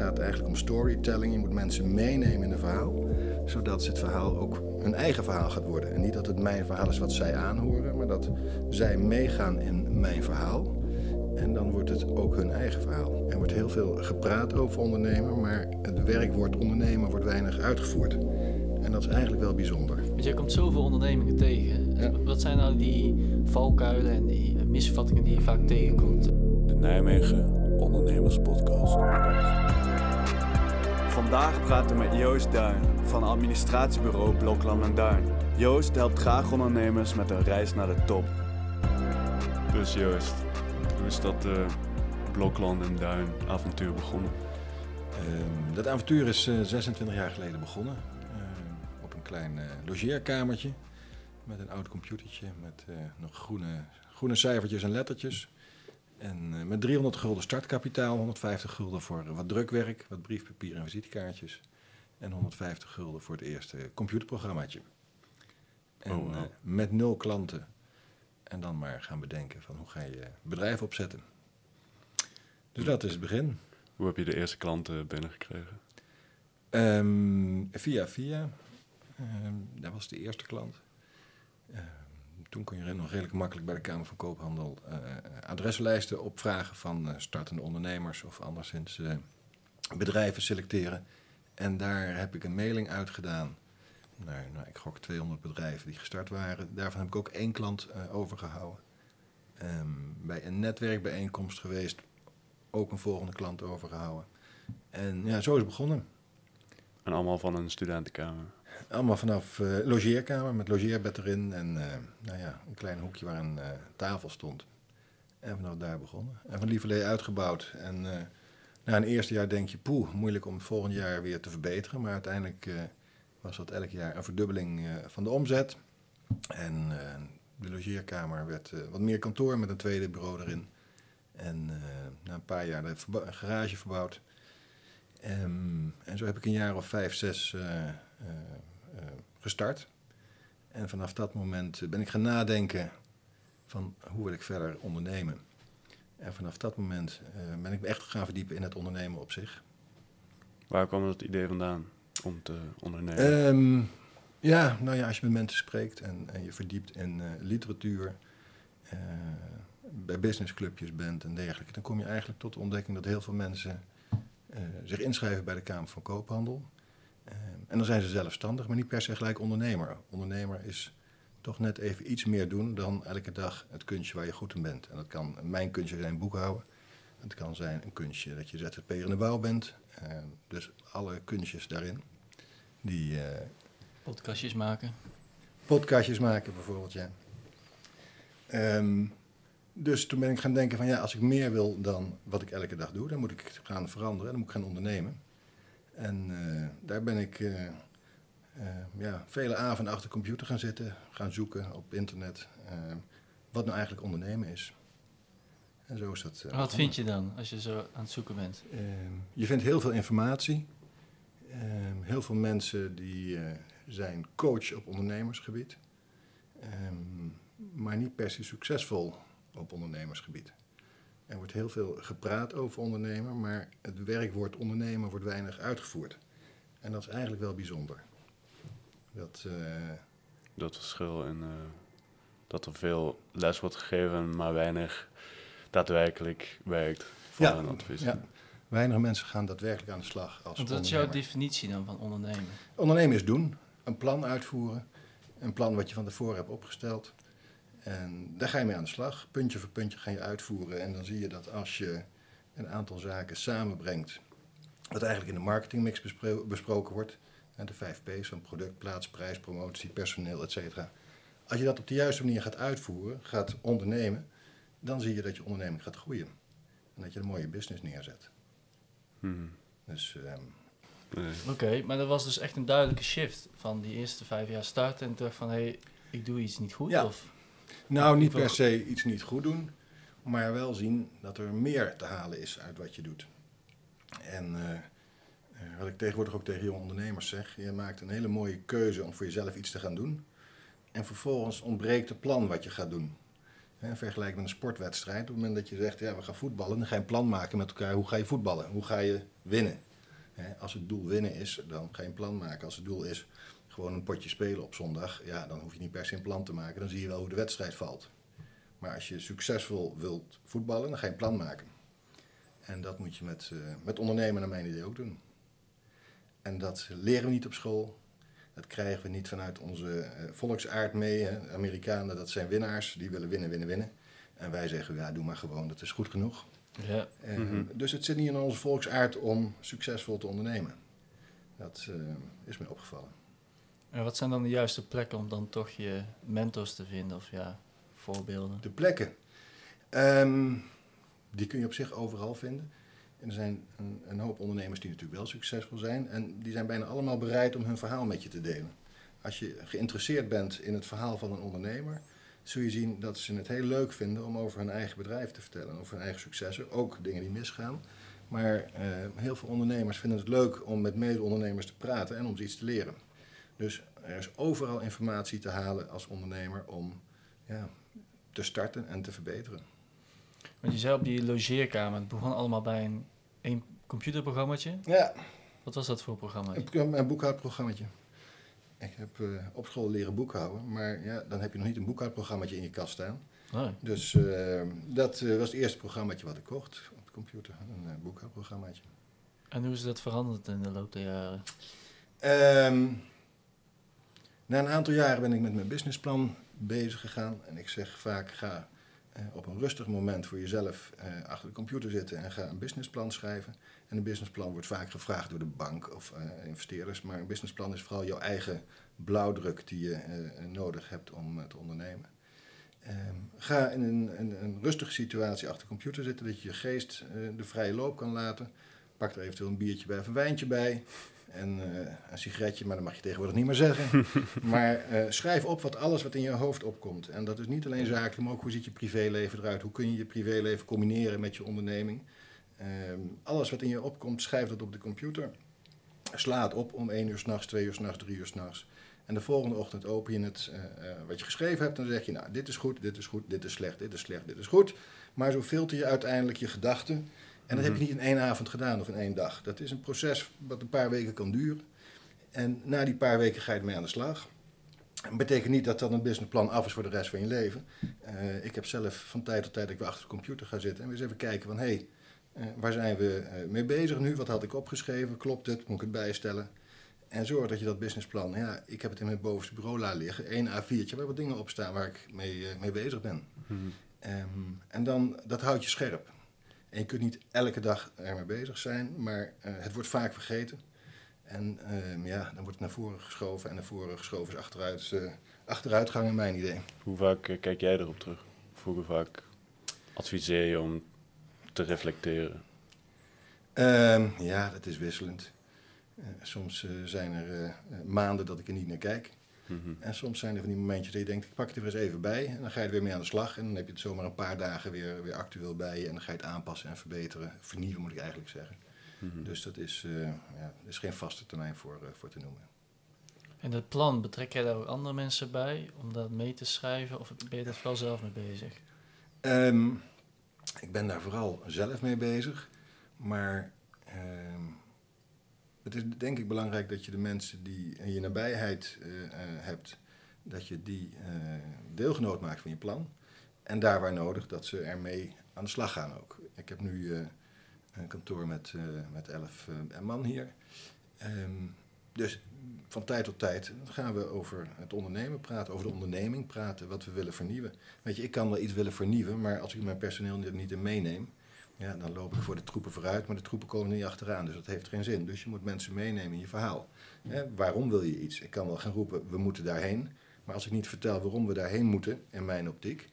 gaat eigenlijk om storytelling. Je moet mensen meenemen in een verhaal, zodat het verhaal ook hun eigen verhaal gaat worden. En niet dat het mijn verhaal is wat zij aanhoren, maar dat zij meegaan in mijn verhaal. En dan wordt het ook hun eigen verhaal. Er wordt heel veel gepraat over ondernemen, maar het werkwoord ondernemen wordt weinig uitgevoerd. En dat is eigenlijk wel bijzonder. Want jij komt zoveel ondernemingen tegen. Ja. Wat zijn nou die valkuilen en die misvattingen die je vaak tegenkomt? De Nijmegen Ondernemers Podcast. Vandaag praten we met Joost Duin van administratiebureau Blokland en Duin. Joost helpt graag ondernemers met een reis naar de top. Dus Joost, hoe is dat eh, Blokland en Duin avontuur begonnen? Ehm, dat avontuur is eh, 26 jaar geleden begonnen. Ehm, op een klein eh, logeerkamertje. Met een oud computertje. Met eh, nog groene, groene cijfertjes en lettertjes. En eh, met 300 gulden startkapitaal. 150 gulden voor wat drukwerk. Wat briefpapier en visitekaartjes. En 150 gulden voor het eerste computerprogrammaatje. En Oh, wow. eh, met nul klanten. En dan maar gaan bedenken van hoe ga je bedrijf opzetten. Dus dat is het begin. Hoe heb je de eerste klanten binnengekregen? Ehm, via via. Ehm, dat was de eerste klant. Ehm, toen kon je nog redelijk makkelijk bij de Kamer van Koophandel eh, adreslijsten opvragen van eh, startende ondernemers of anderszins bedrijven selecteren. En daar heb ik een mailing uitgedaan naar, nou, ik gok 200 bedrijven die gestart waren. Daarvan heb ik ook één klant eh, overgehouden. Ehm, bij een netwerkbijeenkomst geweest, ook een volgende klant overgehouden. En ja, zo is het begonnen. En allemaal van een studentenkamer. Allemaal vanaf eh logeerkamer met logeerbed erin en eh, nou ja, een klein hoekje waar een eh, tafel stond. En vanaf daar begonnen. En van lieverlee uitgebouwd. En na een eerste jaar denk je, poeh, moeilijk om het volgend jaar weer te verbeteren. Maar uiteindelijk was dat elk jaar een verdubbeling van de omzet. En de logeerkamer werd wat meer kantoor met een tweede bureau erin. En na een paar jaar de garage verbouwd. Ehm, en zo heb ik een jaar of vijf, zes gestart. En vanaf dat moment eh, ben ik gaan nadenken van hoe wil ik verder ondernemen. En vanaf dat moment eh, ben ik me echt gaan verdiepen in het ondernemen op zich. Waar kwam dat idee vandaan om te ondernemen? Ehm, ja, nou ja, als je met mensen spreekt en, en je verdiept in eh, literatuur, eh, bij businessclubjes bent en dergelijke, dan kom je eigenlijk tot de ontdekking dat heel veel mensen eh, zich inschrijven bij de Kamer van Koophandel. En dan zijn ze zelfstandig, maar niet per se gelijk ondernemer. Ondernemer is toch net even iets meer doen dan elke dag het kunstje waar je goed in bent. En dat kan mijn kunstje zijn boekhouden. Het kan zijn een kunstje dat je ZZP'er in de bouw bent. Dus alle kunstjes daarin. Die eh, Podcastjes maken. podcastjes maken bijvoorbeeld, ja. Ehm, dus toen ben ik gaan denken van ja, als ik meer wil dan wat ik elke dag doe, dan moet ik gaan veranderen, dan moet ik gaan ondernemen. En eh, daar ben ik eh, eh, ja, vele avonden achter de computer gaan zitten, gaan zoeken op internet wat nou eigenlijk ondernemen is. En zo is dat. Wat vind je dan als je zo aan het zoeken bent? Ehm, je vindt heel veel informatie. Ehm, heel veel mensen die zijn coach op ondernemersgebied. Ehm, maar niet per se succesvol op ondernemersgebied. Er wordt heel veel gepraat over ondernemen, maar het werkwoord ondernemen wordt weinig uitgevoerd. En dat is eigenlijk wel bijzonder. Dat, eh, Dat verschil en eh, dat er veel les wordt gegeven, maar weinig daadwerkelijk werkt voor Ja, een advies. ja. weinig mensen gaan daadwerkelijk aan de slag als Want wat is jouw definitie dan van ondernemen? Ondernemen is doen, een plan uitvoeren, een plan wat je van tevoren hebt opgesteld. En daar ga je mee aan de slag. Puntje voor puntje ga je uitvoeren. En dan zie je dat als je een aantal zaken samenbrengt, wat eigenlijk in de marketingmix bespro- besproken wordt, de vijf P's van product, plaats, prijs, promotie, personeel, et cetera. Als je dat op de juiste manier gaat uitvoeren, gaat ondernemen, dan zie je dat je onderneming gaat groeien. En dat je een mooie business neerzet. Hmm. Dus ehm, Nee. Oké, maar dat was dus echt een duidelijke shift van die eerste vijf jaar starten en dacht van hé, hey, ik doe iets niet goed. Ja. Of, Nou, niet per se iets niet goed doen, maar wel zien dat er meer te halen is uit wat je doet. En eh, eh, wat ik tegenwoordig ook tegen jonge ondernemers zeg, je maakt een hele mooie keuze om voor jezelf iets te gaan doen. En vervolgens ontbreekt het plan wat je gaat doen. Hè, vergelijk met een sportwedstrijd. Op het moment dat je zegt, ja, we gaan voetballen, dan ga je een plan maken met elkaar. Hoe ga je voetballen? Hoe ga je winnen? Als het doel winnen is, dan ga je een plan maken. Als het doel is gewoon een potje spelen op zondag, ja, dan hoef je niet per se een plan te maken. Dan zie je wel hoe de wedstrijd valt. Maar als je succesvol wilt voetballen, dan ga je een plan maken. En dat moet je met, eh, met ondernemen naar mijn idee ook doen. En dat leren we niet op school. Dat krijgen we niet vanuit onze eh, volksaard mee. Amerikanen, dat zijn winnaars. Die willen winnen, winnen, winnen. En wij zeggen, ja, doe maar gewoon, dat is goed genoeg. Ja. Eh, Mhm. Dus het zit niet in onze volksaard om succesvol te ondernemen. Dat eh, is me opgevallen. En wat zijn dan de juiste plekken om dan toch je mentors te vinden of ja, voorbeelden? De plekken. Ehm, die kun je op zich overal vinden. En er zijn een, een hoop ondernemers die natuurlijk wel succesvol zijn. En die zijn bijna allemaal bereid om hun verhaal met je te delen. Als je geïnteresseerd bent in het verhaal van een ondernemer, zul je zien dat ze het heel leuk vinden om over hun eigen bedrijf te vertellen. Over hun eigen successen, ook dingen die misgaan. Maar eh, heel veel ondernemers vinden het leuk om met mede-ondernemers te praten en om ze iets te leren. Dus er is overal informatie te halen als ondernemer om ja, te starten en te verbeteren. Want je zei op die logeerkamer, het begon allemaal bij een, een computerprogrammaatje. Ja, Wat was dat voor programma? een, een boekhoudprogrammaatje. Ik heb eh, op school leren boekhouden, maar ja, dan heb je nog niet een boekhoudprogrammaatje in je kast staan. Oh, Dus eh, dat eh, was het eerste programmaatje wat ik kocht op de computer, een uh, boekhoudprogrammaatje. en hoe is dat veranderd in de loop der jaren? Ehm, na een aantal jaren ben ik met mijn businessplan bezig gegaan. En ik zeg vaak, ga eh, op een rustig moment voor jezelf eh, achter de computer zitten en ga een businessplan schrijven. En een businessplan wordt vaak gevraagd door de bank of eh, investeerders. Maar een businessplan is vooral jouw eigen blauwdruk die je eh, nodig hebt om eh, te ondernemen. Ehm, ga in een, een, rustige situatie achter de computer zitten, dat je je geest eh, de vrije loop kan laten. Pak er eventueel een biertje bij of een wijntje bij. En eh, een sigaretje, maar dat mag je tegenwoordig niet meer zeggen. maar eh, schrijf op wat alles wat in je hoofd opkomt. En dat is niet alleen zakelijk, maar ook hoe ziet je privéleven eruit? Hoe kun je je privéleven combineren met je onderneming? Ehm, alles wat in je opkomt, schrijf dat op de computer. Sla het op om 1 uur s'nachts, 2 uur s'nachts, 3 uur s'nachts. En de volgende ochtend open je het, eh, wat je geschreven hebt, en dan zeg je, nou, dit is goed, dit is goed, dit is slecht, dit is slecht, dit is goed. Maar zo filter je uiteindelijk je gedachten. En dat heb je niet in één avond gedaan of in één dag. Dat is een proces wat een paar weken kan duren. En na die paar weken ga je ermee aan de slag. Dat betekent niet dat dan een businessplan af is voor de rest van je leven. Uh, ik heb zelf van tijd tot tijd dat ik weer achter de computer ga zitten en weer eens even kijken van hé, hey, uh, waar zijn we uh, mee bezig nu? Wat had ik opgeschreven? Klopt het? Moet ik het bijstellen? En zorg dat je dat businessplan, ja, ik heb het in mijn bovenste bureau laten liggen, één A4'tje waar wat dingen op staan waar ik mee, mee bezig ben. Hmm. Um, en dan, dat houdt je scherp. En je kunt niet elke dag ermee bezig zijn, maar het wordt vaak vergeten. En uh, ja, dan wordt het naar voren geschoven en naar voren geschoven is achteruit, uh, achteruitgang in mijn idee. Hoe vaak uh, kijk jij erop terug? Hoe vaak adviseer je om te reflecteren? Um, ja, dat is wisselend. Uh, soms zijn er maanden dat ik er niet naar kijk. Mm -hmm. En soms zijn er van die momentjes dat je denkt, ik pak het er eens even bij. En dan ga je er weer mee aan de slag. En dan heb je het zomaar een paar dagen weer, weer actueel bij je. En dan ga je het aanpassen en verbeteren. Vernieuwen moet ik eigenlijk zeggen. Mm -hmm. Dus dat is, uh, ja, er is geen vaste termijn voor, uh, voor te noemen. En dat plan, betrek jij daar ook andere mensen bij om dat mee te schrijven? Of ben je daar vooral zelf mee bezig? Um, ik ben daar vooral zelf mee bezig. Maar um, het is denk ik belangrijk dat je de mensen die in je nabijheid uh, hebt, dat je die uh, deelgenoot maakt van je plan. En daar waar nodig, dat ze ermee aan de slag gaan ook. Ik heb nu een kantoor met, met elf man hier. Um, dus van tijd tot tijd gaan we over het ondernemen praten, over de onderneming praten, wat we willen vernieuwen. Weet je, ik kan wel iets willen vernieuwen, maar als ik mijn personeel er niet in meeneem, ja, dan loop ik voor de troepen vooruit, maar de troepen komen niet achteraan. Dus dat heeft geen zin. Dus je moet mensen meenemen in je verhaal. Hè, waarom wil je iets? Ik kan wel gaan roepen, we moeten daarheen. Maar als ik niet vertel waarom we daarheen moeten, in mijn optiek,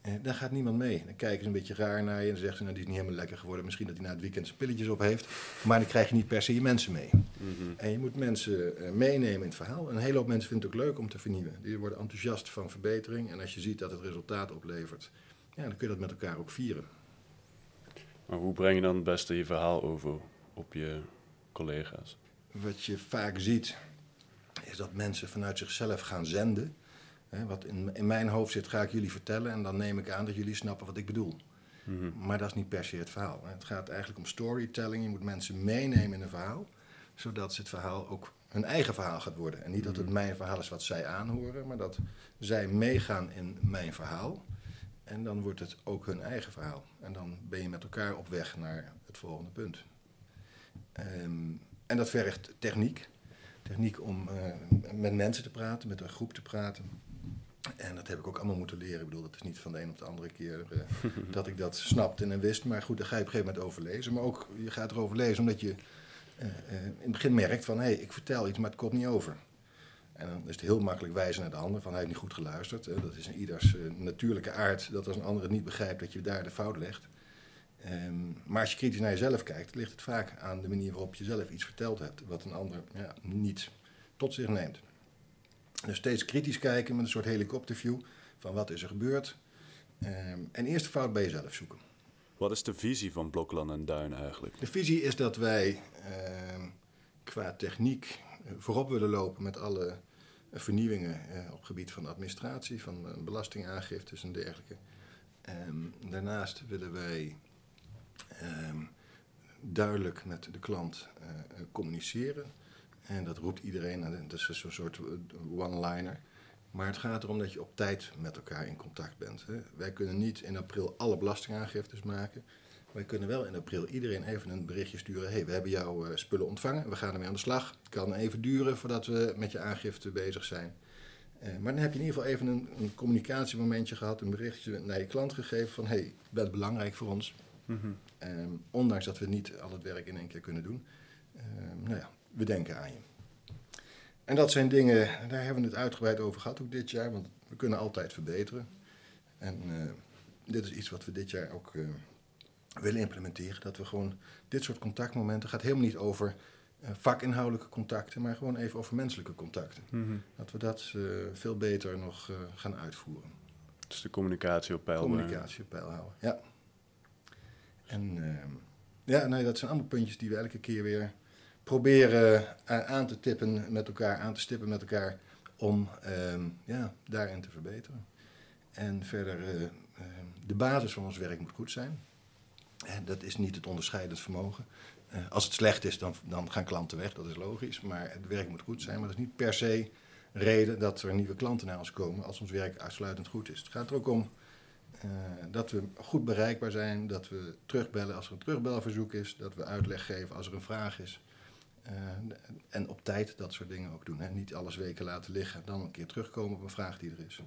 eh, dan gaat niemand mee. Dan kijken ze een beetje raar naar je en zeggen ze, nou, die is niet helemaal lekker geworden. Misschien dat hij na het weekend zijn pilletjes op heeft. Maar dan krijg je niet per se je mensen mee. Mm -hmm. En je moet mensen uh, meenemen in het verhaal. En een hele hoop mensen vinden het ook leuk om te vernieuwen. Die worden enthousiast van verbetering. En als je ziet dat het resultaat oplevert, ja, dan kun je dat met elkaar ook vieren. Maar hoe breng je dan het beste je verhaal over op je collega's? Wat je vaak ziet, is dat mensen vanuit zichzelf gaan zenden. Hè, wat in, in, mijn hoofd zit, ga ik jullie vertellen. En dan neem ik aan dat jullie snappen wat ik bedoel. Mm -hmm. Maar dat is niet per se het verhaal. Hè. Het gaat eigenlijk om storytelling. Je moet mensen meenemen in een verhaal. zodat ze het verhaal ook hun eigen verhaal gaat worden. En niet dat het Mhm. mijn verhaal is wat zij aanhoren, maar dat zij meegaan in mijn verhaal. En dan wordt het ook hun eigen verhaal. En dan ben je met elkaar op weg naar het volgende punt. Ehm, en dat vergt techniek. Techniek om eh, met mensen te praten, met een groep te praten. En dat heb ik ook allemaal moeten leren. Ik bedoel, dat is niet van de een op de andere keer eh, dat ik dat snapte en wist. Maar goed, daar ga je op een gegeven moment over lezen. Maar ook, je gaat erover lezen omdat je eh, in het begin merkt van... hé, hey, ik vertel iets, maar het komt niet over. En dan is het heel makkelijk wijzen naar de ander van hij heeft niet goed geluisterd. Dat is in ieders eh, natuurlijke aard dat als een ander het niet begrijpt dat je daar de fout legt. Ehm, maar als je kritisch naar jezelf kijkt, ligt het vaak aan de manier waarop je zelf iets verteld hebt, wat een ander ja, niet tot zich neemt. Dus steeds kritisch kijken met een soort helikopterview van wat is er gebeurd. Ehm, en eerst de fout bij jezelf zoeken. Wat is de visie van Blokland en Duin eigenlijk? De visie is dat wij ehm, qua techniek eh, voorop willen lopen met alle vernieuwingen eh, op gebied van administratie, van eh, belastingaangiftes en dergelijke. Ehm, daarnaast willen wij ehm, duidelijk met de klant eh, eh, communiceren. En dat roept iedereen, en dat is zo'n soort eh, one-liner. Maar het gaat erom dat je op tijd met elkaar in contact bent. Wij kunnen niet in april alle belastingaangiftes maken. Wij kunnen wel in april iedereen even een berichtje sturen. hey, we hebben jouw eh, spullen ontvangen, we gaan ermee aan de slag. Het kan even duren voordat we met je aangifte bezig zijn. Eh, maar dan heb je in ieder geval even een, een communicatiemomentje gehad, een berichtje naar je klant gegeven van hey, je bent belangrijk voor ons. Mhm. Ehm, ondanks dat we niet al het werk in één keer kunnen doen. Ehm, nou ja, we denken aan je. En dat zijn dingen, daar hebben we het uitgebreid over gehad ook dit jaar, want we kunnen altijd verbeteren. En eh, dit is iets wat we dit jaar ook willen implementeren. Dat we gewoon dit soort contactmomenten, gaat helemaal niet over eh, vakinhoudelijke contacten, maar gewoon even over menselijke contacten. Mhm. Dat we dat eh, veel beter nog eh, gaan uitvoeren. Dus de communicatie op peil. brengen. Communicatie op peil houden, ja. En ehm, ja, nee, dat zijn allemaal puntjes die we elke keer weer proberen aan te tippen met elkaar, aan te stippen met elkaar, om ehm, ja, daarin te verbeteren. En verder, eh, ehm, de basis van ons werk moet goed zijn. Dat is niet het onderscheidend vermogen. Eh, als het slecht is, dan, dan gaan klanten weg, dat is logisch. Maar het werk moet goed zijn, maar dat is niet per se reden dat er nieuwe klanten naar ons komen als ons werk uitsluitend goed is. Het gaat er ook om eh, dat we goed bereikbaar zijn, dat we terugbellen als er een terugbelverzoek is, dat we uitleg geven als er een vraag is. Eh, en op tijd dat soort dingen ook doen. Hè. Niet alles weken laten liggen, dan een keer terugkomen op een vraag die er is.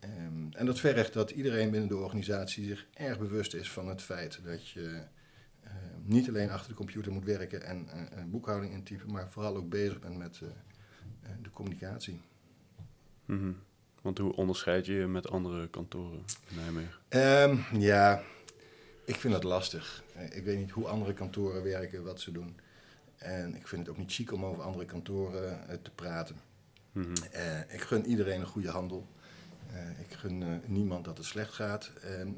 Ehm, en dat vergt dat iedereen binnen de organisatie zich erg bewust is van het feit dat je eh, niet alleen achter de computer moet werken en een boekhouding intypen, maar vooral ook bezig bent met eh, de communicatie. Mhm. Want hoe onderscheid je je met andere kantoren in Nijmegen? Ehm, ja, ik vind dat lastig. Ik weet niet hoe andere kantoren werken, wat ze doen. En ik vind het ook niet chic om over andere kantoren te praten. Mhm. Ik gun iedereen een goede handel. Eh, ik gun eh, niemand dat het slecht gaat.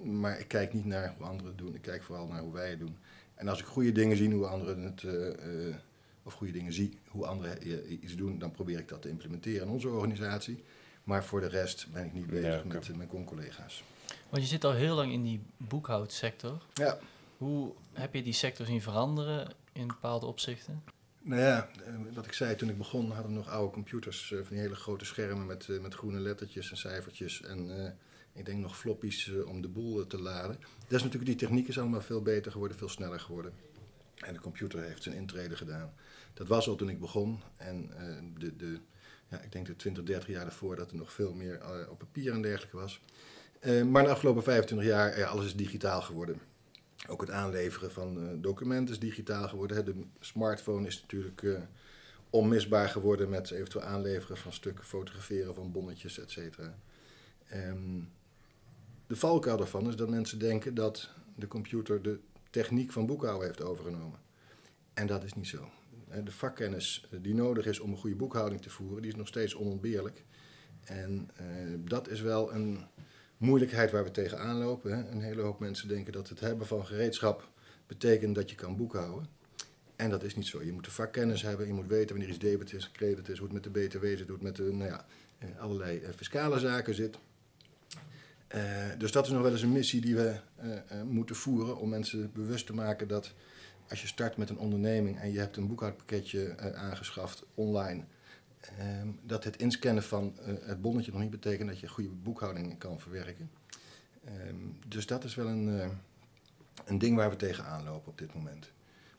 Maar ik kijk niet naar hoe anderen het doen. Ik kijk vooral naar hoe wij het doen. En als ik goede dingen zie hoe anderen het, eh, eh, of goede dingen zie hoe anderen iets doen, dan probeer ik dat te implementeren in onze organisatie. Maar voor de rest ben ik niet Ja, bezig met mijn con-collega's. Want je zit al heel lang in die boekhoudsector. Ja. Hoe heb je die sector zien veranderen in bepaalde opzichten? Nou ja, eh, wat ik zei toen ik begon, hadden we nog oude computers, eh, van die hele grote schermen met, eh, met groene lettertjes en cijfertjes. En ik denk nog floppies om de boel te laden. Dat is natuurlijk, die techniek is allemaal veel beter geworden, veel sneller geworden. En de computer heeft zijn intrede gedaan. Dat was al toen ik begon. En de, de, ja, ik denk de 20, 30 jaar daarvoor dat er nog veel meer op papier en dergelijke was. Maar de afgelopen 25 jaar, ja, alles is digitaal geworden. Ook het aanleveren van eh, documenten is digitaal geworden. De smartphone is natuurlijk eh, onmisbaar geworden met eventueel aanleveren van stukken, fotograferen van bonnetjes, et cetera. Ehm, de valkuil daarvan is dat mensen denken dat de computer de techniek van boekhouden heeft overgenomen. En dat is niet zo. De vakkennis eh, die nodig is om een goede boekhouding te voeren, die is nog steeds onontbeerlijk. En dat is wel een moeilijkheid waar we tegenaan lopen. Hè. Een hele hoop mensen denken dat het hebben van gereedschap betekent dat je kan boekhouden. En dat is niet zo. Je moet de vakkennis hebben, je moet weten wanneer iets debet is, credit is, hoe het met de BTW zit, hoe het met de, nou ja, eh, allerlei eh, fiscale zaken zit. Eh, dus dat is nog wel eens een missie die we moeten voeren om mensen bewust te maken dat als je start met een onderneming en je hebt een boekhoudpakketje aangeschaft online, ehm, dat het inscannen van eh, het bonnetje nog niet betekent dat je goede boekhouding kan verwerken. Ehm, dus dat is wel een, eh, een ding waar we tegenaan lopen op dit moment.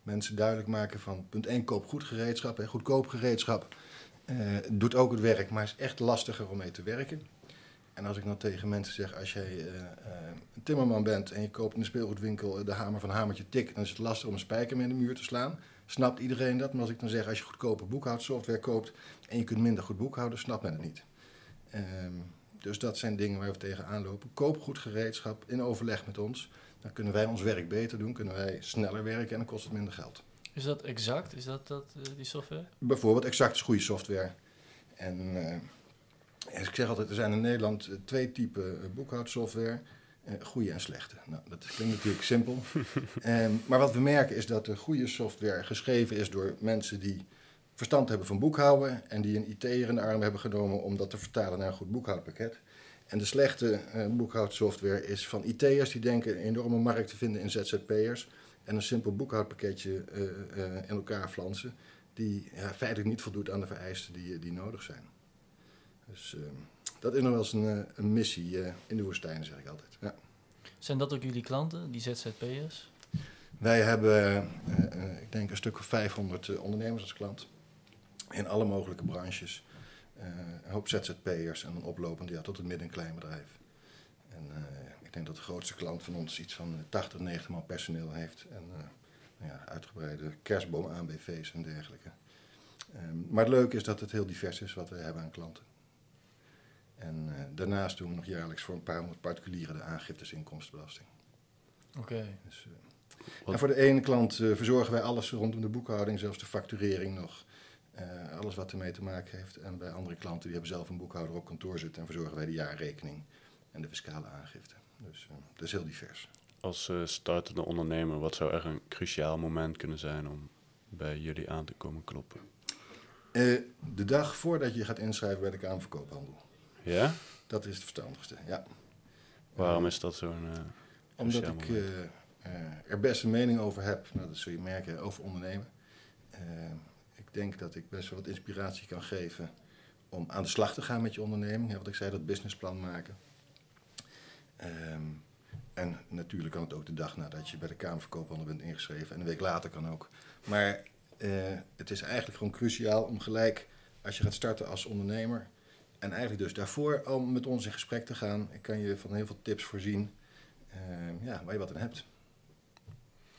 Mensen duidelijk maken van punt 1, koop goed gereedschap. Hè. Goedkoop gereedschap eh, doet ook het werk, maar is echt lastiger om mee te werken. En als ik dan tegen mensen zeg, als jij een timmerman bent en je koopt in de speelgoedwinkel de hamer van Hamertje Tik, dan is het lastig om een spijker in de muur te slaan. Snapt iedereen dat? Maar als ik dan zeg, als je goedkope boekhoudsoftware koopt en je kunt minder goed boekhouden, snapt men het niet. Ehm, dus dat zijn dingen waar we tegenaan lopen. Koop goed gereedschap in overleg met ons. Dan kunnen wij ons werk beter doen, kunnen wij sneller werken en dan kost het minder geld. Is dat exact? Is dat, dat eh, die software? Bijvoorbeeld exact is goede software. En eh, ik zeg altijd, er zijn in Nederland eh, twee typen boekhoudsoftware. Eh, goede en slechte. Nou, dat klinkt natuurlijk simpel. Ehm, maar wat we merken is dat de goede software geschreven is door mensen die verstand hebben van boekhouden. En die een IT'er in de arm hebben genomen om dat te vertalen naar een goed boekhoudpakket. En de slechte eh, boekhoudsoftware is van IT'ers die denken een enorme markt te vinden in ZZP'ers. En een simpel boekhoudpakketje eh, in elkaar flansen die ja, feitelijk niet voldoet aan de vereisten die, die nodig zijn. Dus eh, dat is nog wel eens een, eh, een missie eh, in de woestijn, zeg ik altijd. Ja. Zijn dat ook jullie klanten, die ZZP'ers? Wij hebben, eh, ik denk, een stuk of 500 eh, ondernemers als klant. In alle mogelijke branches. Een hoop ZZP'ers en dan oplopend ja, tot het midden- en kleinbedrijf. En ik denk dat de grootste klant van ons iets van eh, 80, 90 man personeel heeft. En nou ja, uitgebreide kerstboom ANBV's en dergelijke. Ehm, maar het leuke is dat het heel divers is wat we hebben aan klanten. En eh, daarnaast doen we nog jaarlijks voor een paar honderd particulieren de aangiftes inkomstenbelasting. Oké. Dus, eh, en voor de ene klant eh, verzorgen wij alles rondom de boekhouding, zelfs de facturering nog. eh, alles wat ermee te maken heeft. En bij andere klanten die hebben zelf een boekhouder op kantoor zitten en verzorgen wij de jaarrekening en de fiscale aangifte. Dus eh, dat is heel divers. Als eh, startende ondernemer, wat zou echt een cruciaal moment kunnen zijn om bij jullie aan te komen kloppen? Eh, de dag voordat je gaat inschrijven bij de Kamer van Koophandel. Ja? Dat is het verstandigste, ja. Waarom is dat zo'n... eh, Omdat ik eh, eh, er best een mening over heb, nou, dat zul je merken, over ondernemen. Ik denk dat ik best wel wat inspiratie kan geven om aan de slag te gaan met je onderneming. Ja, wat ik zei, dat businessplan maken. Ehm, en natuurlijk kan het ook de dag nadat je bij de Kamer van Koophandel bent ingeschreven. En een week later kan ook. Maar het is eigenlijk gewoon cruciaal om gelijk, als je gaat starten als ondernemer... en eigenlijk dus daarvoor al met ons in gesprek te gaan. Ik kan je van heel veel tips voorzien Ehm, ja, waar je wat aan hebt.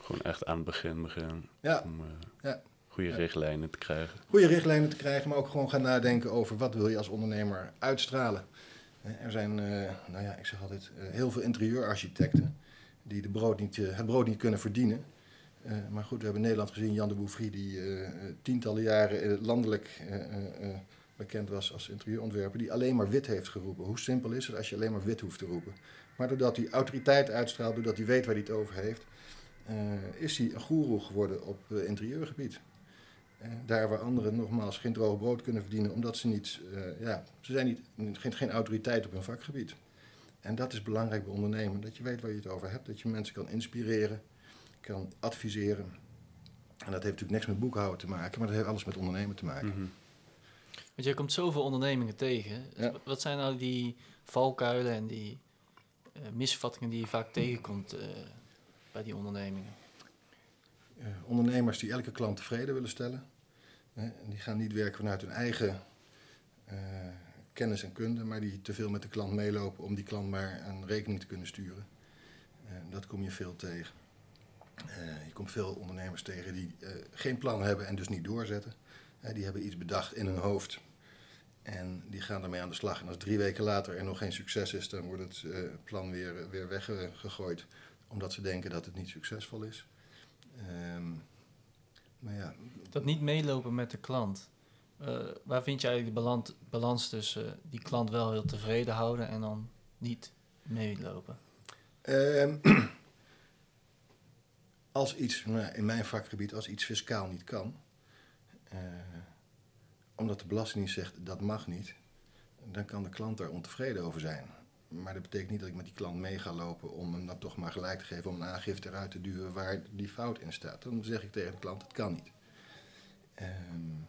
Gewoon echt aan het begin beginnen Ja, om eh, Ja. goede Ja. richtlijnen te krijgen. goede richtlijnen te krijgen, maar ook gewoon gaan nadenken over wat wil je als ondernemer uitstralen. Eh, Er zijn, eh, nou ja, ik zeg altijd, heel veel interieurarchitecten die de brood niet, het brood niet kunnen verdienen. Maar goed, we hebben in Nederland gezien Jan de Bouffry, die tientallen jaren landelijk bekend was als interieurontwerper, die alleen maar wit heeft geroepen. Hoe simpel is het als je alleen maar wit hoeft te roepen? Maar doordat hij autoriteit uitstraalt, doordat hij weet waar hij het over heeft, eh, is hij een goeroe geworden op eh, interieurgebied. Eh, daar waar anderen nogmaals geen droog brood kunnen verdienen, omdat ze niet, ja, ze zijn niet, geen, geen autoriteit op hun vakgebied. En dat is belangrijk bij ondernemen, dat je weet waar je het over hebt, dat je mensen kan inspireren, kan adviseren. En dat heeft natuurlijk niks met boekhouden te maken, maar dat heeft alles met ondernemen te maken. Mhm. Want jij komt zoveel ondernemingen tegen. Ja. Wat zijn nou die valkuilen en die eh, misvattingen die je vaak tegenkomt eh, bij die ondernemingen? Eh, ondernemers die elke klant tevreden willen stellen. En die gaan niet werken vanuit hun eigen kennis en kunde, maar die te veel met de klant meelopen om die klant maar een rekening te kunnen sturen. Dat kom je veel tegen. Je komt veel ondernemers tegen die geen plan hebben en dus niet doorzetten. Die hebben iets bedacht in hun hoofd en die gaan daarmee aan de slag. En als drie weken later er nog geen succes is, dan wordt het eh, plan weer, weer weggegooid omdat ze denken dat het niet succesvol is. Ehm, maar ja, Dat niet meelopen met de klant. Eh, waar vind je eigenlijk de balans, balans tussen eh, die klant wel heel tevreden houden en dan niet meelopen? Ehm, als iets, nou, in mijn vakgebied, als iets fiscaal niet kan, eh, omdat de Belastingdienst zegt dat mag niet, dan kan de klant daar ontevreden over zijn. maar dat betekent niet dat ik met die klant mee ga lopen om hem dan toch maar gelijk te geven om een aangifte eruit te duwen waar die fout in staat. Dan zeg ik tegen de klant, het kan niet. Ehm,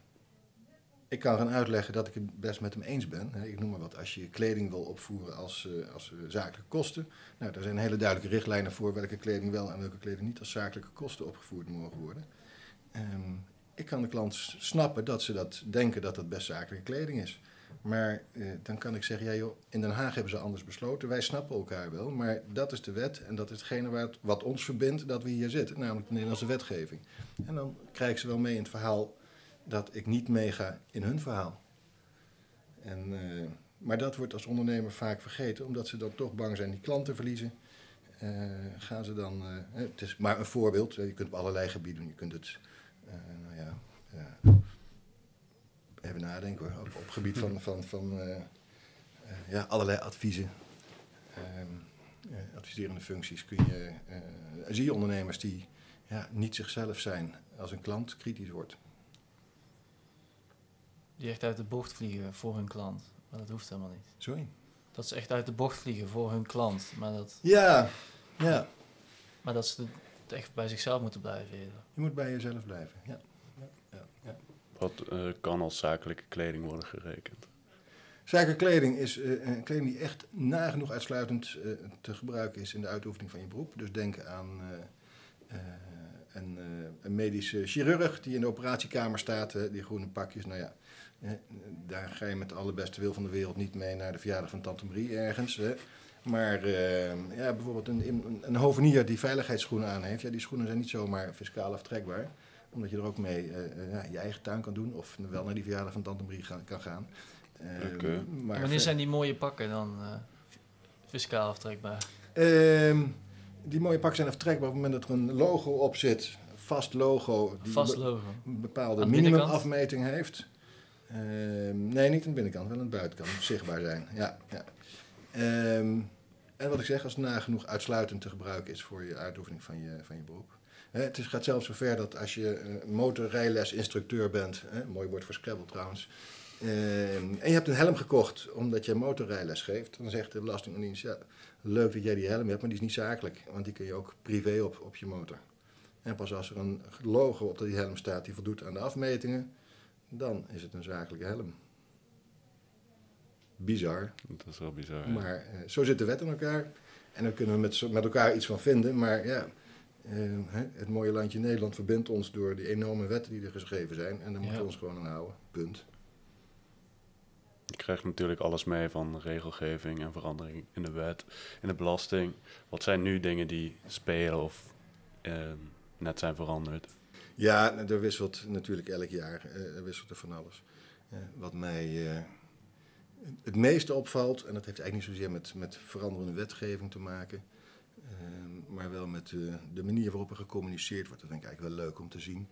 ik kan gaan uitleggen dat ik het best met hem eens ben. Ik noem maar wat, als je kleding wil opvoeren als, eh, als eh, zakelijke kosten. Nou, daar zijn hele duidelijke richtlijnen voor welke kleding wel en welke kleding niet als zakelijke kosten opgevoerd mogen worden. Ik kan de klant snappen dat ze dat denken dat dat best zakelijke kleding is. Maar eh, dan kan ik zeggen, ja joh, in Den Haag hebben ze anders besloten. Wij snappen elkaar wel, maar dat is de wet en dat is hetgene het- wat ons verbindt dat we hier zitten, namelijk de Nederlandse wetgeving. En dan krijg ik ze wel mee in het verhaal dat ik niet meega in hun verhaal. En, eh, maar dat wordt als ondernemer vaak vergeten, omdat ze dan toch bang zijn die klant te verliezen. Eh, gaan ze dan, het is maar een voorbeeld, je kunt op allerlei gebieden doen. Je kunt het, nou ja, eh, even nadenken hoor, op, op gebied van, van, van eh, eh, ja, allerlei adviezen. Ehm, eh, adviserende functies kun je, zie je ondernemers die ja, niet zichzelf zijn als een klant kritisch wordt. Die echt uit de bocht vliegen voor hun klant. Maar dat hoeft helemaal niet. Sorry? Dat ze echt uit de bocht vliegen voor hun klant. Maar dat, Ja, ja. maar dat ze echt bij zichzelf moeten blijven. eerder. Je moet bij jezelf blijven. Ja. Ja, ja, ja. Wat eh, kan als zakelijke kleding worden gerekend? Zakelijke kleding is een kleding die echt nagenoeg uitsluitend eh, te gebruiken is in de uitoefening van je beroep. Dus denk aan een, een medische chirurg die in de operatiekamer staat, die groene pakjes. Nou ja, daar ga je met alle beste wil van de wereld niet mee naar de verjaardag van Tante Marie ergens. Maar ja, bijvoorbeeld een, een, een hovenier die veiligheidsschoenen aan heeft, ja, die schoenen zijn niet zomaar fiscaal aftrekbaar omdat je er ook mee eh, eh, ja, je eigen tuin kan doen of wel naar die verjaardag van Tante Marie gaan, kan gaan. Eh, maar wanneer zijn die mooie pakken dan eh, fiscaal aftrekbaar? Ehm, die mooie pakken zijn aftrekbaar op het moment dat er een logo op zit. Vast logo. Die Vast logo. een bepaalde minimumafmeting heeft. Ehm, nee, niet aan de binnenkant, wel aan de buitenkant. Zichtbaar zijn. Ja, ja. Ehm, en wat ik zeg, als het nagenoeg uitsluitend te gebruiken is voor je uitoefening van je, van je beroep. Het gaat zelfs zover dat als je eh, motorrijlesinstructeur bent, mooi woord voor Scrabble trouwens, ehm, en je hebt een helm gekocht omdat je motorrijles geeft, dan zegt de Belastingdienst, ja, leuk dat jij die helm hebt, maar die is niet zakelijk, want die kun je ook privé op, op je motor. En pas als er een logo op die helm staat die voldoet aan de afmetingen, dan is het een zakelijke helm. Bizar, Dat is wel bizar. maar eh, zo zit de wet in elkaar. En dan kunnen we met, met elkaar iets van vinden. Maar ja, eh, hè, het mooie landje Nederland verbindt ons door die enorme wetten die er geschreven zijn. En daar moeten Ja. we ons gewoon aan houden. Punt. Je krijgt natuurlijk alles mee van regelgeving en verandering in de wet, in de belasting. Wat zijn nu dingen die spelen of eh, net zijn veranderd? Ja, nou, er wisselt natuurlijk elk jaar. eh, er wisselt er van alles. Eh, wat mij eh, het meeste opvalt, en dat heeft eigenlijk niet zozeer met, met veranderende wetgeving te maken, maar wel met eh, de manier waarop er gecommuniceerd wordt. Dat vind ik eigenlijk wel leuk om te zien.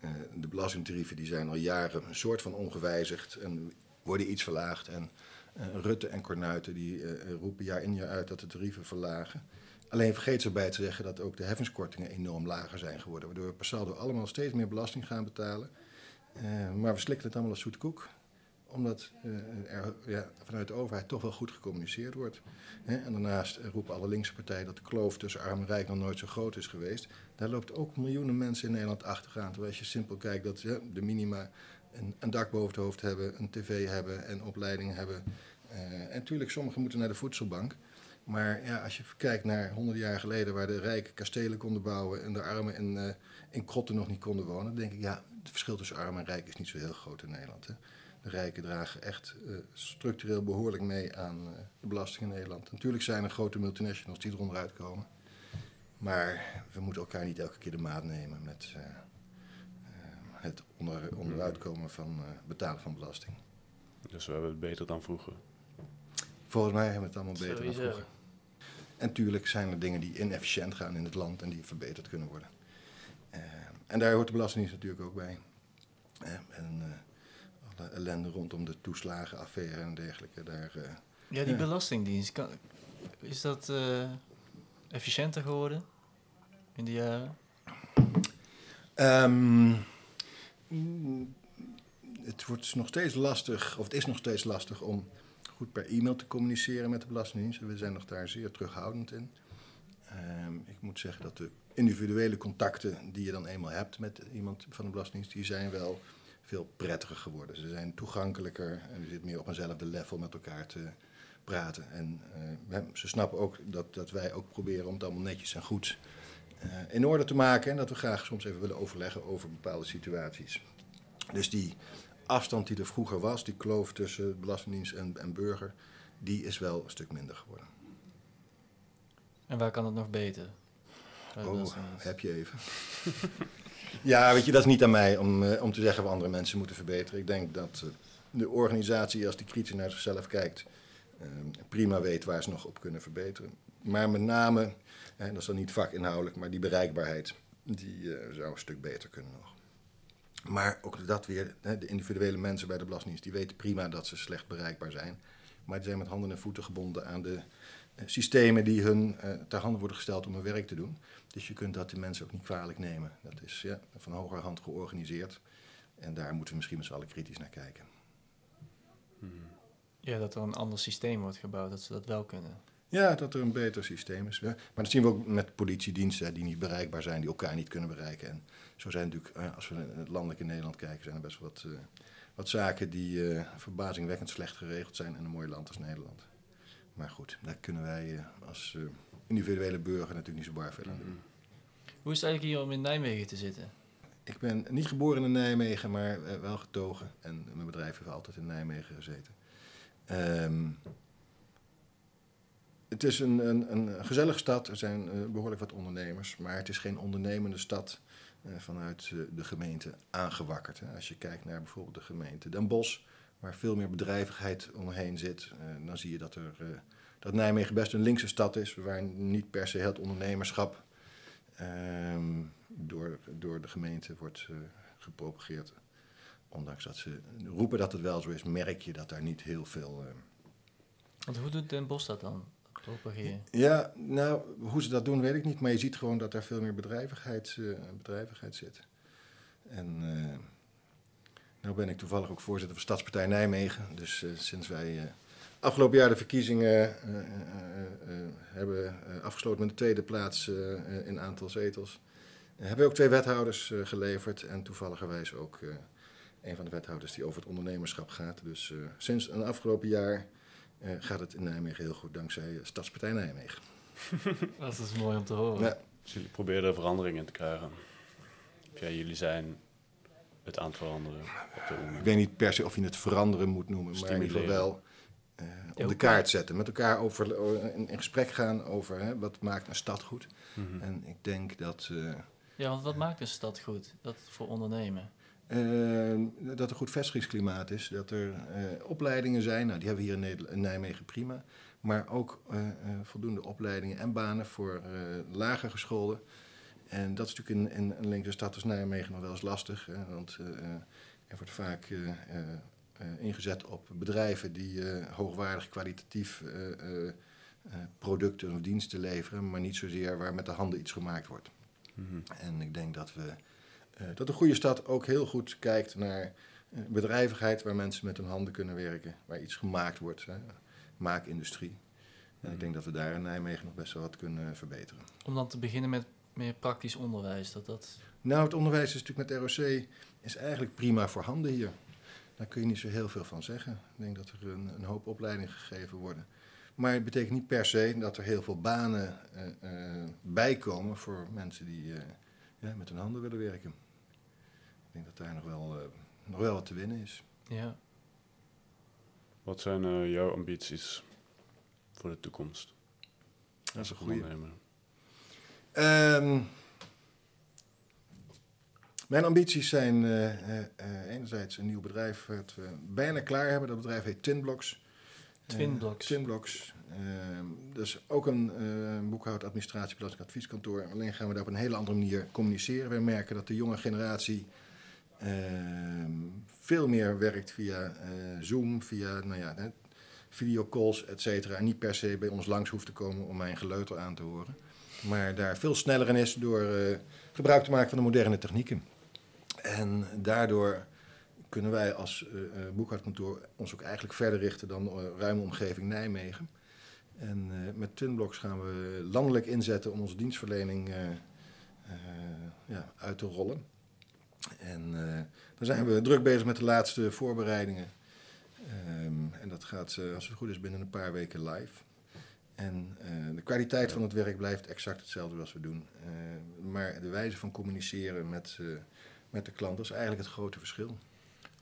Eh, de belastingtarieven die zijn al jaren een soort van ongewijzigd en worden iets verlaagd. En eh, Rutte en Cornuiten die roepen jaar in jaar uit dat de tarieven verlagen. Alleen vergeet ze te zeggen dat ook de heffingskortingen enorm lager zijn geworden. Waardoor we per allemaal steeds meer belasting gaan betalen. Eh, maar we slikken het allemaal als zoete koek. Omdat eh, er ja, vanuit de overheid toch wel goed gecommuniceerd wordt. En daarnaast eh, roepen alle linkse partijen dat de kloof tussen arm en rijk nog nooit zo groot is geweest. Daar loopt ook miljoenen mensen in Nederland achteraan. Terwijl als je simpel kijkt dat de minima een, een dak boven het hoofd hebben, een tv hebben en opleiding hebben. Eh, en natuurlijk, sommigen moeten naar de voedselbank. Maar ja, als je kijkt naar honderden jaar geleden waar de rijken kastelen konden bouwen en de armen in, eh, in krotten nog niet konden wonen, dan denk ik ja, het verschil tussen arm en rijk is niet zo heel groot in Nederland. Hè. De rijken dragen echt eh, structureel behoorlijk mee aan eh, de belasting in Nederland. Natuurlijk zijn er grote multinationals die eronder uitkomen. Maar we moeten elkaar niet elke keer de maat nemen met eh, eh, het onder, onderuitkomen van eh, betalen van belasting. Dus we hebben het beter dan vroeger. Volgens mij hebben we het allemaal beter dan vroeger. En tuurlijk zijn er dingen die inefficiënt gaan in het land en die verbeterd kunnen worden. En daar hoort de Belastingdienst natuurlijk ook bij. En eh, alle ellende rondom de toeslagenaffaire en dergelijke. Daar, eh, Ja, die Ja. belastingdienst, kan, is dat eh, efficiënter geworden in de jaren? Ehm, het wordt nog steeds lastig, of het is nog steeds lastig om goed per e-mail te communiceren met de Belastingdienst. We zijn nog daar zeer terughoudend in. Ehm, ik moet zeggen dat de individuele contacten die je dan eenmaal hebt met iemand van de Belastingdienst, die zijn wel veel prettiger geworden. Ze zijn toegankelijker en je zit meer op eenzelfde level met elkaar te praten. En uh, ze snappen ook dat, dat wij ook proberen om het allemaal netjes en goed uh, in orde te maken. En dat we graag soms even willen overleggen over bepaalde situaties. Dus die afstand die er vroeger was, die kloof tussen Belastingdienst en, en burger, die is wel een stuk minder geworden. En waar kan het nog beter? Oh, heb je even. ja, weet je, dat is niet aan mij om, uh, om te zeggen wat andere mensen moeten verbeteren. Ik denk dat uh, de organisatie, als die kritisch naar zichzelf kijkt, uh, prima weet waar ze nog op kunnen verbeteren. Maar met name, en dat is dan niet vakinhoudelijk, maar die bereikbaarheid, die zou een stuk beter kunnen nog. Maar ook dat weer, de individuele mensen bij de Belastingdienst, die weten prima dat ze slecht bereikbaar zijn. Maar die zijn met handen en voeten gebonden aan de systemen die hun uh, ter handen worden gesteld om hun werk te doen. Dus je kunt dat de mensen ook niet kwalijk nemen. Dat is ja, van hoger hand georganiseerd. En daar moeten we misschien met z'n allen kritisch naar kijken. Ja, dat er een ander systeem wordt gebouwd, dat ze dat wel kunnen. Ja, dat er een beter systeem is. Maar dat zien we ook met politiediensten die niet bereikbaar zijn, die elkaar niet kunnen bereiken. En zo zijn natuurlijk, als we het landelijk in Nederland kijken, zijn er best wel wat, uh, wat zaken die uh, verbazingwekkend slecht geregeld zijn in een mooi land als Nederland. Maar goed, daar kunnen wij uh, als uh, individuele burger natuurlijk niet zo bar veel aan doen. Hoe is het eigenlijk hier om in Nijmegen te zitten? Ik ben niet geboren in Nijmegen, maar uh, wel getogen. En mijn bedrijf heeft altijd in Nijmegen gezeten. Um, het is een, een, een, gezellige stad. Er zijn behoorlijk wat ondernemers. Maar het is geen ondernemende stad vanuit de gemeente aangewakkerd. Hè. Als je kijkt naar bijvoorbeeld de gemeente Den Bosch waar veel meer bedrijvigheid omheen zit, uh, dan zie je dat, er, uh, dat Nijmegen best een linkse stad is, waar niet per se het ondernemerschap uh, door, door de gemeente wordt uh, gepropageerd. Ondanks dat ze roepen dat het wel zo is, merk je dat daar niet heel veel. Want hoe doet Den Bosch dat dan? Propageren? Ja, nou, hoe ze dat doen weet ik niet, maar je ziet gewoon dat daar veel meer bedrijvigheid, bedrijvigheid zit. En nu ben ik toevallig ook voorzitter van Stadspartij Nijmegen. Dus uh, sinds wij uh, afgelopen jaar de verkiezingen uh, hebben afgesloten met de tweede plaats in aantal zetels, hebben we ook twee wethouders geleverd. En toevalligerwijs ook een van de wethouders die over het ondernemerschap gaat. Dus sinds een afgelopen jaar gaat het in Nijmegen heel goed dankzij Stadspartij Nijmegen. Dat is mooi om te horen. Ja. Dus jullie proberen er verandering in te krijgen. Ja, jullie zijn het aan het veranderen op de Ik weet niet per se of je het veranderen moet noemen, maar in ieder geval wel uh, op de kaart zetten. Met elkaar over, in, in gesprek gaan over hè, wat maakt een stad goed. Mm -hmm. En ik denk dat... Uh, ja, want wat maakt een stad goed? Dat voor ondernemen? Uh, dat er goed vestigingsklimaat is, dat er opleidingen zijn, nou, die hebben we hier in, Nederland, in Nijmegen prima. Maar ook voldoende opleidingen en banen voor lager gescholden. En dat is natuurlijk in, in een linkse stad als Nijmegen nog wel eens lastig. Hè, want uh, er wordt vaak uh, uh, ingezet op bedrijven die hoogwaardig kwalitatief producten of diensten leveren, maar niet zozeer waar met de handen iets gemaakt wordt. Mm -hmm. En ik denk dat, we, dat een goede stad ook heel goed kijkt naar bedrijvigheid, waar mensen met hun handen kunnen werken, waar iets gemaakt wordt, hè, maakindustrie. En ik denk dat we daar in Nijmegen nog best wel wat kunnen verbeteren. Om dan te beginnen met meer praktisch onderwijs? Dat dat... Nou, het onderwijs is natuurlijk met ROC is eigenlijk prima voorhanden hier. Daar kun je niet zo heel veel van zeggen. Ik denk dat er een, een hoop opleidingen gegeven worden. Maar het betekent niet per se dat er heel veel banen uh, uh, bijkomen voor mensen die uh, ja, met hun handen willen werken. Ik denk dat daar nog wel, nog wel wat te winnen is. Ja. Wat zijn jouw ambities voor de toekomst? Dat is een goede. Um, mijn ambities zijn uh, uh, uh, enerzijds een nieuw bedrijf dat we bijna klaar hebben. Dat bedrijf heet Twinblocks. Twinblocks. Twinblocks. dus ook een boekhoud, administratie, belasting, advieskantoor. Alleen gaan we daar op een hele andere manier communiceren. Wij merken dat de jonge generatie ehm, veel meer werkt via Zoom, via nou ja, videocalls, et cetera. En niet per se bij ons langs hoeft te komen om mijn geleuter aan te horen maar daar veel sneller in is door uh, gebruik te maken van de moderne technieken. En daardoor kunnen wij als uh, boekhoudkantoor ons ook eigenlijk verder richten dan uh, ruime omgeving Nijmegen. En met Twinblocks gaan we landelijk inzetten om onze dienstverlening ja, uit te rollen. En dan zijn we druk bezig met de laatste voorbereidingen. Um, en dat gaat, als het goed is, binnen een paar weken live. En de kwaliteit van het werk blijft exact hetzelfde als we doen. maar de wijze van communiceren met, met de klant is eigenlijk het grote verschil.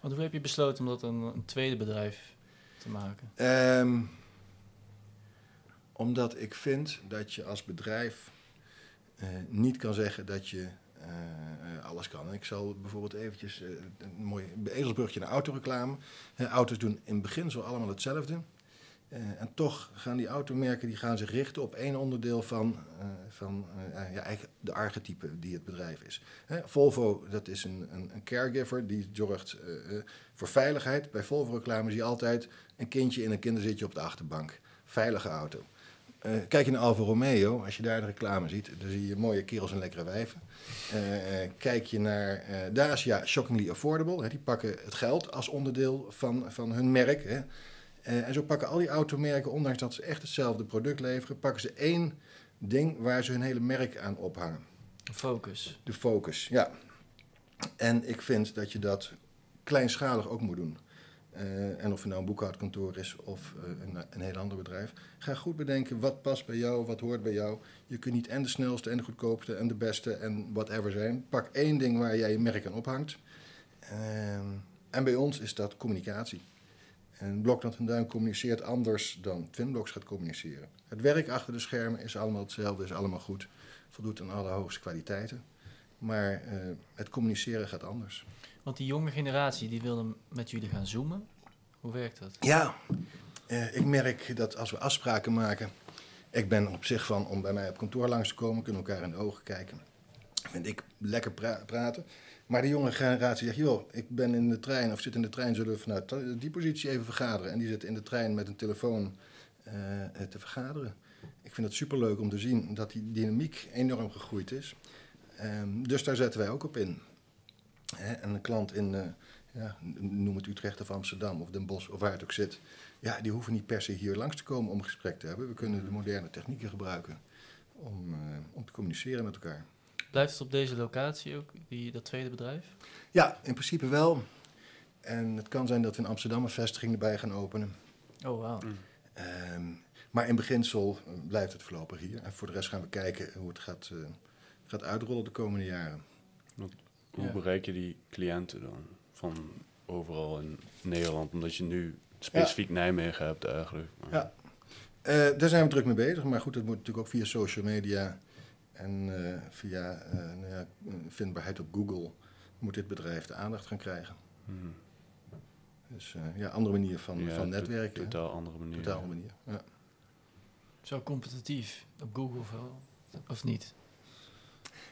Want hoe heb je besloten om dat een, een tweede bedrijf te maken? Um, omdat ik vind dat je als bedrijf niet kan zeggen dat je alles kan. Ik zal bijvoorbeeld eventjes een mooi ezelsbrugje naar autoreclame. auto's doen in beginsel allemaal hetzelfde. Uh, en toch gaan die automerken die gaan zich richten op één onderdeel van, uh, van uh, ja, de archetype die het bedrijf is. Hè, Volvo, dat is een, een, een, caregiver die zorgt voor veiligheid. Bij Volvo-reclame zie je altijd een kindje in een kinderzitje op de achterbank. Veilige auto. kijk je naar Alfa Romeo, als je daar de reclame ziet, dan zie je mooie kerels en lekkere wijven. kijk je naar Dacia, shockingly affordable. Hè, die pakken het geld als onderdeel van, van hun merk. Hè. Uh, en zo pakken al die automerken, ondanks dat ze echt hetzelfde product leveren, pakken ze één ding waar ze hun hele merk aan ophangen. De focus. De focus, ja. En ik vind dat je dat kleinschalig ook moet doen. Uh, en of het nou een boekhoudkantoor is of uh, een, een heel ander bedrijf. Ga goed bedenken wat past bij jou, wat hoort bij jou. Je kunt niet en de snelste en de goedkoopste en de beste en whatever zijn. Pak één ding waar jij je merk aan ophangt. Uh, en bij ons is dat communicatie. En Blokland en Duin communiceert anders dan Twinblocks gaat communiceren. Het werk achter de schermen is allemaal hetzelfde, is allemaal goed. Voldoet aan alle hoogste kwaliteiten. Maar uh, het communiceren gaat anders. Want die jonge generatie die wilde met jullie gaan zoomen. Hoe werkt dat? Ja, uh, ik merk dat als we afspraken maken... Ik ben op zich van om bij mij op kantoor langs te komen, kunnen elkaar in de ogen kijken. Vind ik lekker pra praten. Maar de jonge generatie zegt, joh, ik ben in de trein of zit in de trein, zullen we vanuit die positie even vergaderen. En die zit in de trein met een telefoon uh, te vergaderen. Ik vind het superleuk om te zien dat die dynamiek enorm gegroeid is. Um, dus daar zetten wij ook op in. Hè, en een klant in, uh, ja, noem het Utrecht of Amsterdam of Den Bosch of waar het ook zit. Ja, die hoeven niet per se hier langs te komen om gesprek te hebben. We kunnen de moderne technieken gebruiken om, uh, om te communiceren met elkaar. Blijft het op deze locatie ook, die, dat tweede bedrijf? Ja, in principe wel. En het kan zijn dat we in Amsterdam een vestiging erbij gaan openen. Oh, wow. Mm. Um, maar in beginsel blijft het voorlopig hier. En voor de rest gaan we kijken hoe het gaat, uh, gaat uitrollen de komende jaren. Hoe ja. bereik je die cliënten dan van overal in Nederland? Omdat je nu specifiek ja. Nijmegen hebt eigenlijk. Ja, uh, daar zijn we druk mee bezig. Maar goed, dat moet natuurlijk ook via social media en uh, via uh, nou ja, vindbaarheid op Google moet dit bedrijf de aandacht gaan krijgen. Hmm. Dus uh, ja, andere manier van, ja, van netwerken. Totaal andere manier. Totaal andere manier, ja. Zo competitief op Google of niet?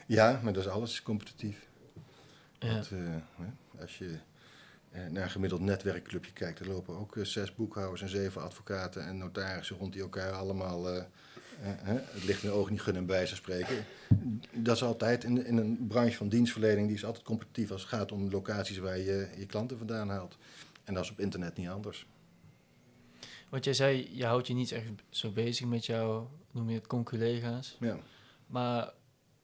Ja, maar dat is alles competitief. Ja. Want, als je naar een gemiddeld netwerkclubje kijkt, er lopen ook zes boekhouders en zeven advocaten en notarissen rond die elkaar allemaal uh, het ligt in de ogen niet gunnen bij ze spreken. Dat is altijd in, in, een branche van dienstverlening, die is altijd competitief als het gaat om locaties waar je je klanten vandaan haalt. En dat is op internet niet anders. Want jij zei, je houdt je niet echt zo bezig met jouw, noem je het, conculega's. Ja. Maar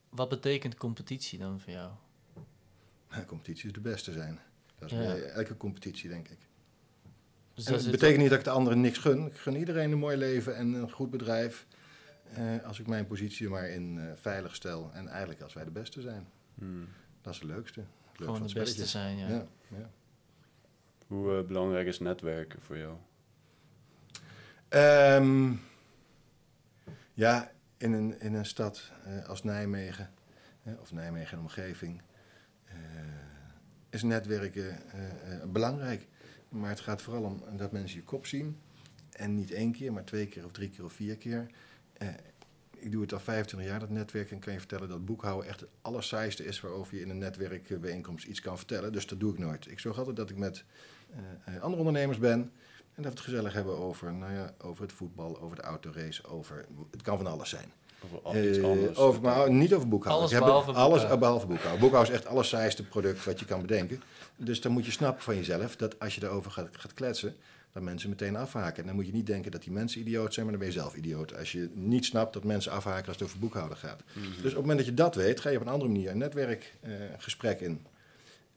wat betekent competitie dan voor jou? Competitie is de beste zijn. Dat is ja. bij elke competitie, denk ik. Dus het betekent niet dat ik de anderen niks gun. Ik gun iedereen een mooi leven en een goed bedrijf. Uh, als ik mijn positie maar in uh, veilig stel. En eigenlijk als wij de beste zijn. Hmm. Dat is het leukste. Het Gewoon de beste zijn, ja. ja, ja. Hoe uh, belangrijk is netwerken voor jou? Um, ja, in een, in een stad als Nijmegen, of Nijmegen en omgeving, is netwerken belangrijk. Maar het gaat vooral om dat mensen je kop zien. En niet één keer, maar twee keer of drie keer of vier keer. Uh, ik doe het al 25 jaar, dat netwerk. En kan je vertellen dat boekhouden echt het allersaaiste is waarover je in een netwerkbijeenkomst iets kan vertellen. Dus dat doe ik nooit. Ik zorg altijd dat ik met uh, andere ondernemers ben. En dat we het gezellig hebben over, nou ja, over het voetbal, over de autorace, over. Het kan van alles zijn. Over al iets Eh, anders. over, maar niet over boekhouden. Alles behalve alles boekhouden. behalve boekhouden. Boekhouden is echt het allersaaiste product wat je kan bedenken. Dus dan moet je snappen van jezelf dat als je erover gaat, gaat kletsen, dat mensen meteen afhaken. En dan moet je niet denken dat die mensen idioot zijn, maar dan ben je zelf idioot. Als je niet snapt dat mensen afhaken als het over boekhouden gaat. Mhm. Dus op het moment dat je dat weet, ga je op een andere manier een netwerkgesprek in.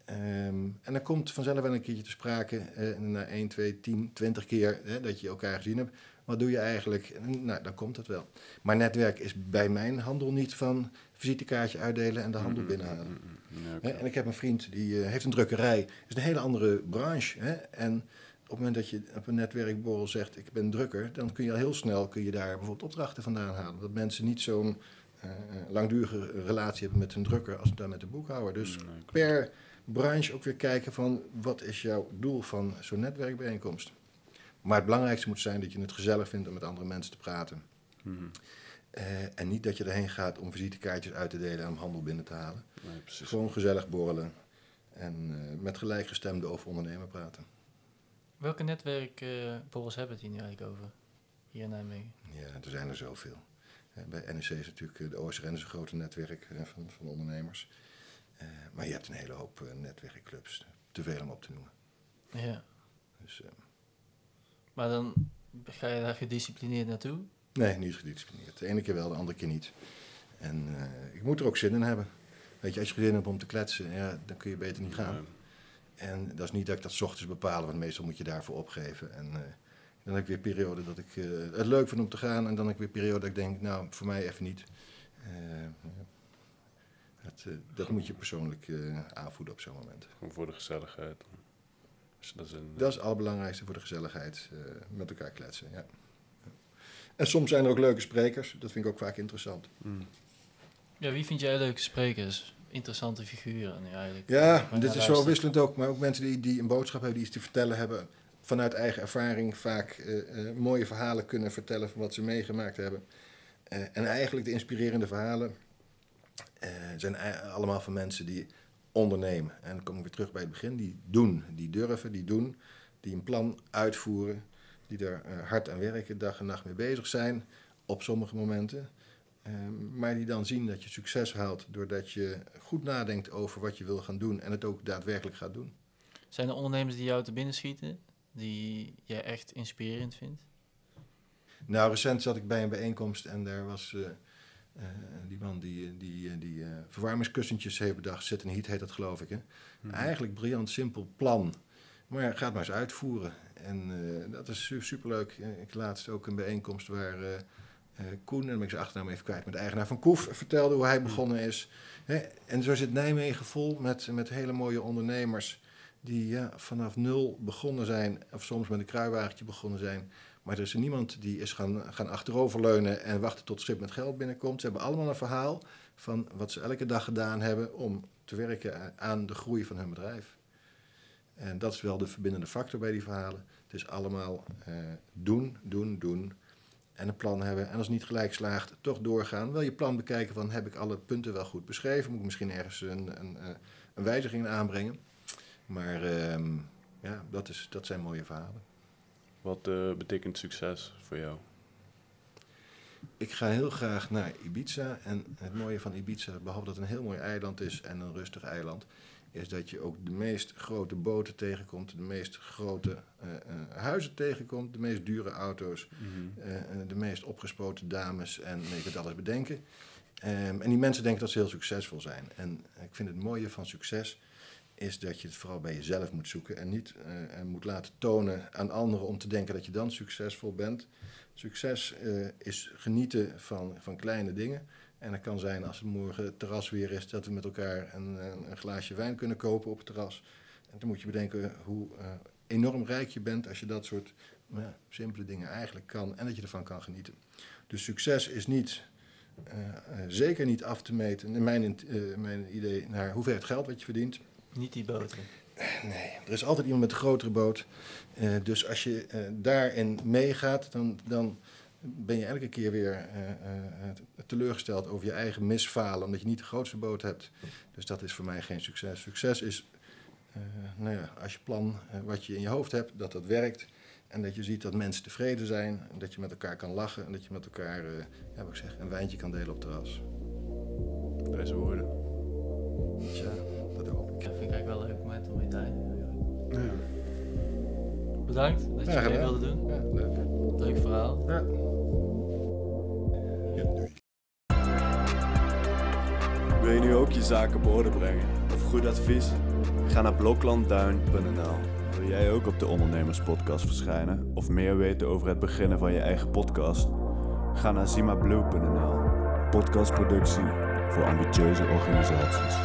Ehm, en dan komt vanzelf wel een keertje te sprake, eh, na 1, 2, 10, 20 keer hè, dat je elkaar gezien hebt. Wat doe je eigenlijk? En, Nou, dan komt het wel. Maar netwerk is bij mijn handel niet van visitekaartje uitdelen en de handel binnenhalen. Mm. Ja, oké. Hè, En ik heb een vriend die eh, heeft een drukkerij. Dat is een hele andere branche. Hè? En het moment dat je op een netwerkborrel zegt, ik ben drukker, dan kun je al heel snel kun je daar bijvoorbeeld opdrachten vandaan halen. Dat mensen niet zo'n eh, langdurige relatie hebben met hun drukker als dan met de boekhouder. Dus nee, per branche ook weer kijken van wat is jouw doel van zo'n netwerkbijeenkomst. Maar het belangrijkste moet zijn dat je het gezellig vindt om met andere mensen te praten. Mhm. Eh, en niet dat je erheen gaat om visitekaartjes uit te delen en om handel binnen te halen. Nee. Gewoon gezellig borrelen en eh, met gelijkgestemden over ondernemen praten. Welke netwerkborrels hebben we het hier nu eigenlijk over? Hier in Nijmegen. Ja, er zijn er zoveel. Eh, bij NEC is natuurlijk eh, de OSRN is een grote netwerk eh, van, van ondernemers. Eh, maar je hebt een hele hoop eh, netwerkclubs, te veel om op te noemen. Ja. Dus, eh, Maar dan ga je daar gedisciplineerd naartoe. nee, niet gedisciplineerd. De ene keer wel, de andere keer niet. En eh, ik moet er ook zin in hebben. Weet je, als je geen zin hebt om te kletsen, ja, dan kun je beter niet gaan. Nee. En dat is niet dat ik dat 's ochtends bepaal, want meestal moet je daarvoor opgeven. En eh, dan heb ik weer periode dat ik eh, het leuk vind om te gaan. En dan heb ik weer periode dat ik denk, nou, voor mij even niet. Eh, ja. dat, eh, dat moet je persoonlijk eh, aanvoeden op zo'n moment. Voor de gezelligheid. Dus dat is een, Dat is het allerbelangrijkste voor de gezelligheid, eh, met elkaar kletsen. Ja. Ja. En soms zijn er ook leuke sprekers, dat vind ik ook vaak interessant. Mm. Ja, wie vind jij leuke sprekers? Interessante figuren nu eigenlijk. Ja, dit is zo wisselend ook. Maar ook mensen die, die een boodschap hebben, die iets te vertellen hebben. Vanuit eigen ervaring vaak eh, eh, mooie verhalen kunnen vertellen van wat ze meegemaakt hebben. Eh, en eigenlijk de inspirerende verhalen zijn allemaal van mensen die ondernemen. En dan kom ik weer terug bij het begin. Die doen, die durven, die doen. Die een plan uitvoeren. Die er hard aan werken, dag en nacht mee bezig zijn. Op sommige momenten. Eh, maar die dan zien dat je succes haalt doordat je goed nadenkt over wat je wil gaan doen en het ook daadwerkelijk gaat doen. Zijn er ondernemers die jou te binnen schieten? Die jij echt inspirerend vindt? Nou, recent zat ik bij een bijeenkomst en daar was eh, eh, die man die, die, eh, die eh, verwarmingskussentjes heeft bedacht. Zit in heat heet dat geloof ik. Hè? Mhm. Eigenlijk briljant, simpel plan. Maar ga het maar eens uitvoeren. En eh, dat is su- superleuk. Ik laatst ook een bijeenkomst waar Koen, en dan ben ik zijn achternaam even kwijt, met de eigenaar van Koef, vertelde hoe hij begonnen is. Hè? En zo zit Nijmegen vol met, met hele mooie ondernemers die ja, vanaf nul begonnen zijn, of soms met een kruiwagentje begonnen zijn. Maar er is niemand die is gaan, gaan achteroverleunen en wachten tot het schip met geld binnenkomt. Ze hebben allemaal een verhaal van wat ze elke dag gedaan hebben om te werken aan de groei van hun bedrijf. En dat is wel de verbindende factor bij die verhalen. Het is allemaal eh, doen, doen, doen. En een plan hebben. En als het niet gelijk slaagt, toch doorgaan. Wel je plan bekijken van heb ik alle punten wel goed beschreven. Moet ik misschien ergens een, een, eh, een wijziging aanbrengen. Maar ehm, ja, dat, is, dat zijn mooie verhalen. Wat eh, betekent succes voor jou? Ik ga heel graag naar Ibiza. En het mooie van Ibiza, behalve dat het een heel mooi eiland is en een rustig eiland, is dat je ook de meest grote boten tegenkomt, de meest grote eh, eh, huizen tegenkomt, de meest dure auto's, eh, eh, de meest opgespoten dames en je kunt alles bedenken. Ehm, en die mensen denken dat ze heel succesvol zijn. En ik vind het mooie van succes is dat je het vooral bij jezelf moet zoeken en niet en moet laten tonen aan anderen om te denken dat je dan succesvol bent. Succes is genieten van, van kleine dingen. En dat kan zijn als het morgen het terras weer is, dat we met elkaar een, een, glaasje wijn kunnen kopen op het terras. En dan moet je bedenken hoe eh, enorm rijk je bent als je dat soort ja, simpele dingen eigenlijk kan en dat je ervan kan genieten. Dus succes is niet, eh, eh, zeker niet af te meten, in mijn, eh, mijn idee, naar hoeveel het geld wat je verdient. Niet die boten. Nee, er is altijd iemand met een grotere boot. Dus als je daarin meegaat, dan, dan ben je elke keer weer eh, eh, teleurgesteld over je eigen misfalen, omdat je niet de grootste boot hebt. Dus dat is voor mij geen succes. Succes is, eh, nou ja, als je plan, eh, wat je in je hoofd hebt, dat dat werkt. En dat je ziet dat mensen tevreden zijn. En dat je met elkaar kan lachen. En dat je met elkaar, eh, ja, wat ik zeg, een wijntje kan delen op het terras. Deze woorden. Tja, dat hoop ik. Dat vind ik eigenlijk wel een leuk moment om mee te eindigen. Ja. Bedankt dat je Ja, mee wilde doen. Ja, leuk. Leuk verhaal. Ja. Wil je nu ook je zaken op orde brengen of goed advies? Ga naar bloklandduin.nl. Wil jij ook op de Ondernemerspodcast verschijnen of meer weten over het beginnen van je eigen podcast? Ga naar zimablue.nl. Podcastproductie voor ambitieuze organisaties.